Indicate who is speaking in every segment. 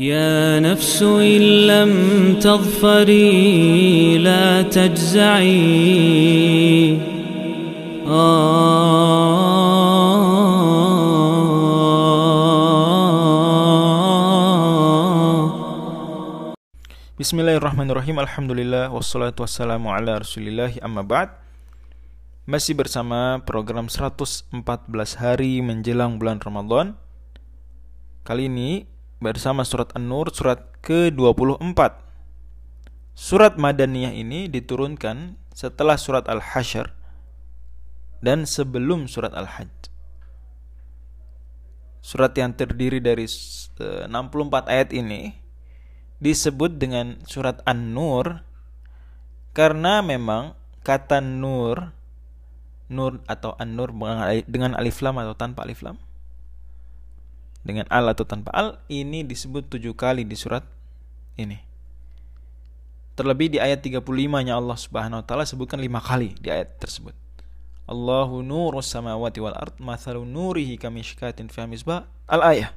Speaker 1: يا نفس إن لم تظفري لا تجزعي
Speaker 2: Bismillahirrahmanirrahim Alhamdulillah Wassalatu wassalamu ala rasulillahi amma ba'd Masih bersama program 114 hari menjelang bulan Ramadan Kali ini bersama surat An-Nur surat ke-24 Surat Madaniyah ini diturunkan setelah surat Al-Hasyr Dan sebelum surat Al-Hajj. Surat yang terdiri dari 64 eh, ayat ini disebut dengan surat An-Nur karena memang kata nur nur atau an-nur dengan alif lam atau tanpa alif lam dengan al atau tanpa al ini disebut tujuh kali di surat ini. Terlebih di ayat 35 nya Allah Subhanahu wa taala sebutkan lima kali di ayat tersebut. Allahu nurus samawati wal ard mathalu nurihi kamishkatin fi misbah. Al ayah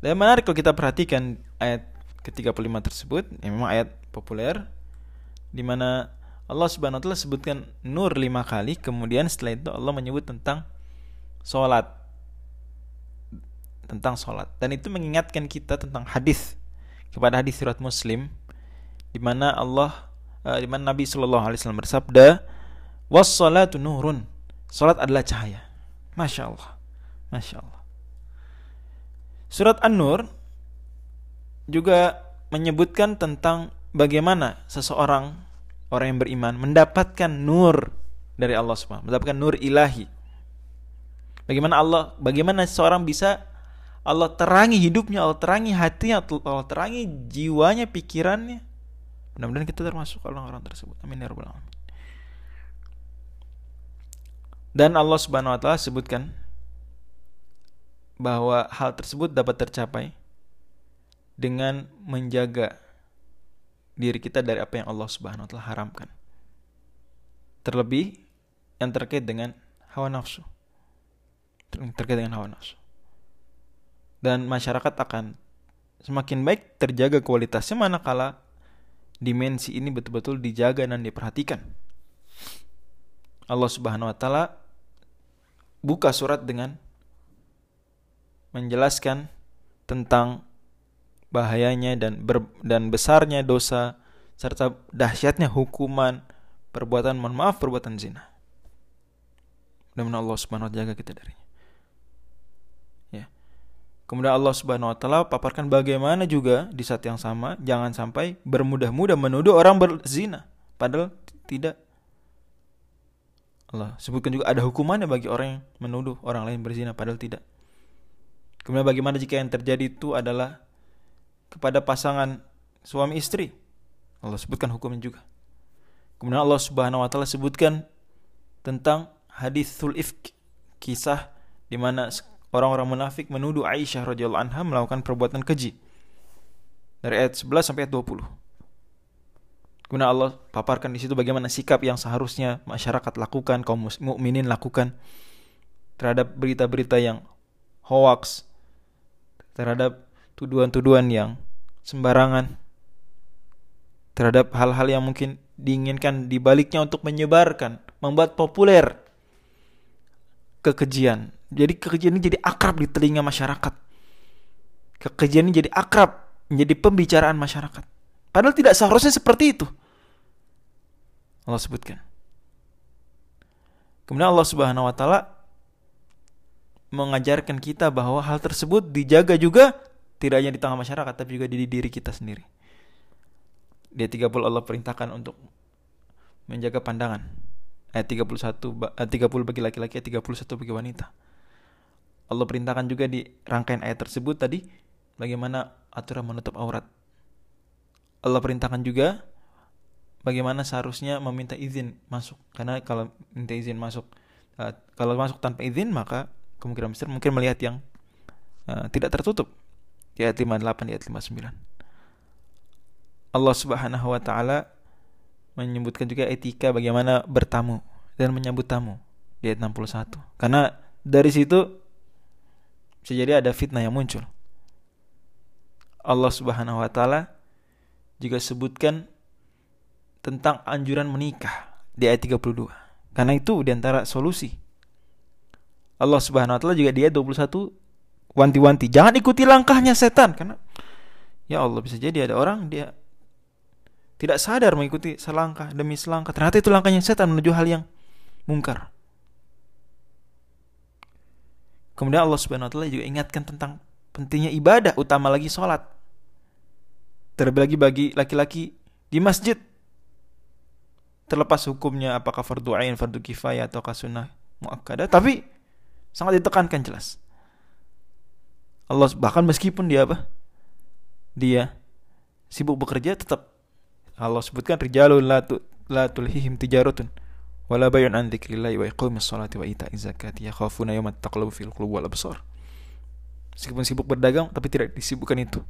Speaker 2: dan menarik kalau kita perhatikan ayat ke-35 tersebut yang memang ayat populer di mana Allah Subhanahu wa taala sebutkan nur lima kali, kemudian setelah itu Allah menyebut tentang salat. Tentang salat. Dan itu mengingatkan kita tentang hadis kepada hadis surat Muslim di mana Allah uh, di mana Nabi Shallallahu alaihi wasallam bersabda, "Was-salatu nurun." Salat adalah cahaya. Masya Allah. Masya Allah. Surat An-Nur juga menyebutkan tentang bagaimana seseorang orang yang beriman mendapatkan nur dari Allah Subhanahu mendapatkan nur ilahi. Bagaimana Allah bagaimana seseorang bisa Allah terangi hidupnya, Allah terangi hatinya, Allah terangi jiwanya, pikirannya. Mudah-mudahan kita termasuk orang-orang tersebut. Amin ya rabbal alamin. Dan Allah Subhanahu wa taala sebutkan bahwa hal tersebut dapat tercapai dengan menjaga diri kita dari apa yang Allah Subhanahu wa taala haramkan. Terlebih yang terkait dengan hawa nafsu. Terkait dengan hawa nafsu. Dan masyarakat akan semakin baik terjaga kualitasnya manakala dimensi ini betul-betul dijaga dan diperhatikan. Allah Subhanahu wa taala buka surat dengan menjelaskan tentang bahayanya dan ber, dan besarnya dosa serta dahsyatnya hukuman perbuatan mohon maaf perbuatan zina. Mudah-mudahan Allah Subhanahu wa taala jaga kita darinya. Kemudian Allah Subhanahu wa taala paparkan bagaimana juga di saat yang sama jangan sampai bermudah-mudah menuduh orang berzina padahal tidak Allah sebutkan juga ada hukumannya bagi orang yang menuduh orang lain berzina padahal tidak. Kemudian bagaimana jika yang terjadi itu adalah kepada pasangan suami istri. Allah sebutkan hukumnya juga. Kemudian Allah Subhanahu wa taala sebutkan tentang hadithul ifk, kisah di mana orang-orang munafik menuduh Aisyah radhiyallahu anha melakukan perbuatan keji. Dari ayat 11 sampai ayat 20. Kemudian Allah paparkan di situ bagaimana sikap yang seharusnya masyarakat lakukan, kaum mukminin lakukan terhadap berita-berita yang hoax, terhadap tuduhan-tuduhan yang sembarangan terhadap hal-hal yang mungkin diinginkan dibaliknya untuk menyebarkan, membuat populer kekejian. Jadi kekejian ini jadi akrab di telinga masyarakat. Kekejian ini jadi akrab menjadi pembicaraan masyarakat. Padahal tidak seharusnya seperti itu. Allah sebutkan. Kemudian Allah Subhanahu wa taala mengajarkan kita bahwa hal tersebut dijaga juga tidak hanya di tengah masyarakat tapi juga di diri kita sendiri. Dia 30 Allah perintahkan untuk menjaga pandangan. Ayat 31 ayat 30 bagi laki-laki, ayat 31 bagi wanita. Allah perintahkan juga di rangkaian ayat tersebut tadi bagaimana aturan menutup aurat. Allah perintahkan juga bagaimana seharusnya meminta izin masuk karena kalau minta izin masuk uh, kalau masuk tanpa izin maka kemungkinan besar mungkin melihat yang uh, tidak tertutup di ayat 58 di ayat 59. Allah Subhanahu wa taala menyebutkan juga etika bagaimana bertamu dan menyambut tamu di ayat 61. Karena dari situ bisa jadi ada fitnah yang muncul. Allah Subhanahu wa taala juga sebutkan tentang anjuran menikah di ayat 32. Karena itu di antara solusi. Allah Subhanahu wa taala juga di ayat 21 wanti-wanti, jangan ikuti langkahnya setan karena ya Allah bisa jadi ada orang dia tidak sadar mengikuti selangkah demi selangkah. Ternyata itu langkahnya setan menuju hal yang mungkar. Kemudian Allah Subhanahu wa taala juga ingatkan tentang pentingnya ibadah, utama lagi sholat. Terlebih lagi bagi laki-laki di masjid. Terlepas hukumnya apakah fardu ain, fardu kifayah atau sunnah muakkadah, tapi sangat ditekankan jelas. Allah bahkan meskipun dia apa? Dia sibuk bekerja tetap Allah sebutkan rijalun la tu, la tulhihim tijaratun wala bayun an dzikrillahi wa iqamis salati wa ita'iz zakati yakhafuna yawmat taqlabu fil qulub wal absar. Meskipun sibuk berdagang tapi tidak disibukkan itu.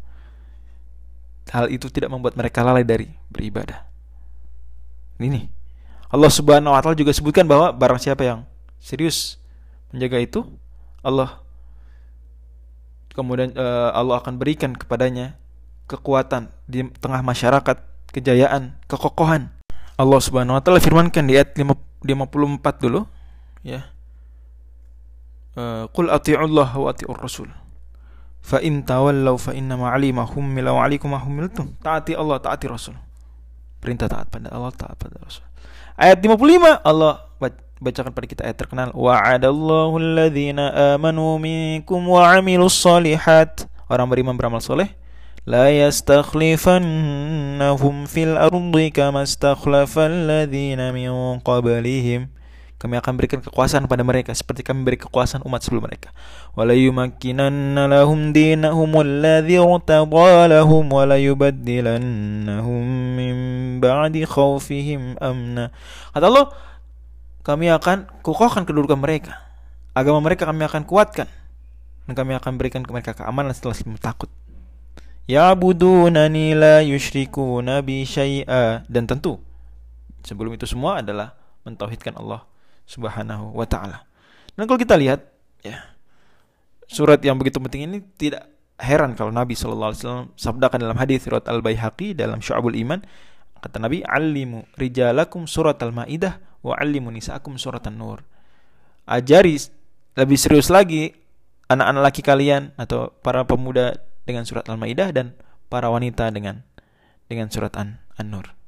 Speaker 2: Hal itu tidak membuat mereka lalai dari beribadah. Ini Allah Subhanahu wa taala juga sebutkan bahwa barang siapa yang serius menjaga itu, Allah kemudian uh, Allah akan berikan kepadanya kekuatan di tengah masyarakat, kejayaan, kekokohan. Allah Subhanahu wa taala firmankan di ayat 54 dulu ya. Eh, Qul ati'ullah wa ati'ur rasul. Fa in tawallaw fa inna ma alima hummila wa alaikum humiltum. Taati Allah, taati Rasul. Perintah taat pada Allah, taat pada Rasul. Ayat 55 Allah bacakan pada kita ayat terkenal wa'adallahu alladhina amanu minkum wa amilus salihat. Orang beriman beramal soleh لا يستخلفنهم في الأرض كما استخلف الذين من قبلهم kami akan berikan kekuasaan pada mereka seperti kami beri kekuasaan umat sebelum mereka wala yumakkinanna lahum dinahum alladhi irtada lahum wala yubaddilannahum min ba'di khawfihim amna kata Allah kami akan kokohkan kedudukan mereka agama mereka kami akan kuatkan dan kami akan berikan ke mereka keamanan setelah takut Ya'budunani la yushrikuna bi syai'a dan tentu sebelum itu semua adalah mentauhidkan Allah Subhanahu wa taala. Dan kalau kita lihat ya surat yang begitu penting ini tidak heran kalau Nabi sallallahu alaihi wasallam sabdakan dalam hadis riwayat Al-Baihaqi dalam Syu'abul Iman kata Nabi alimu rijalakum surat Al-Maidah wa alimu nisaakum surat An-Nur. Ajari lebih serius lagi anak-anak laki kalian atau para pemuda dengan surat Al-Maidah dan para wanita dengan dengan surat An-Nur.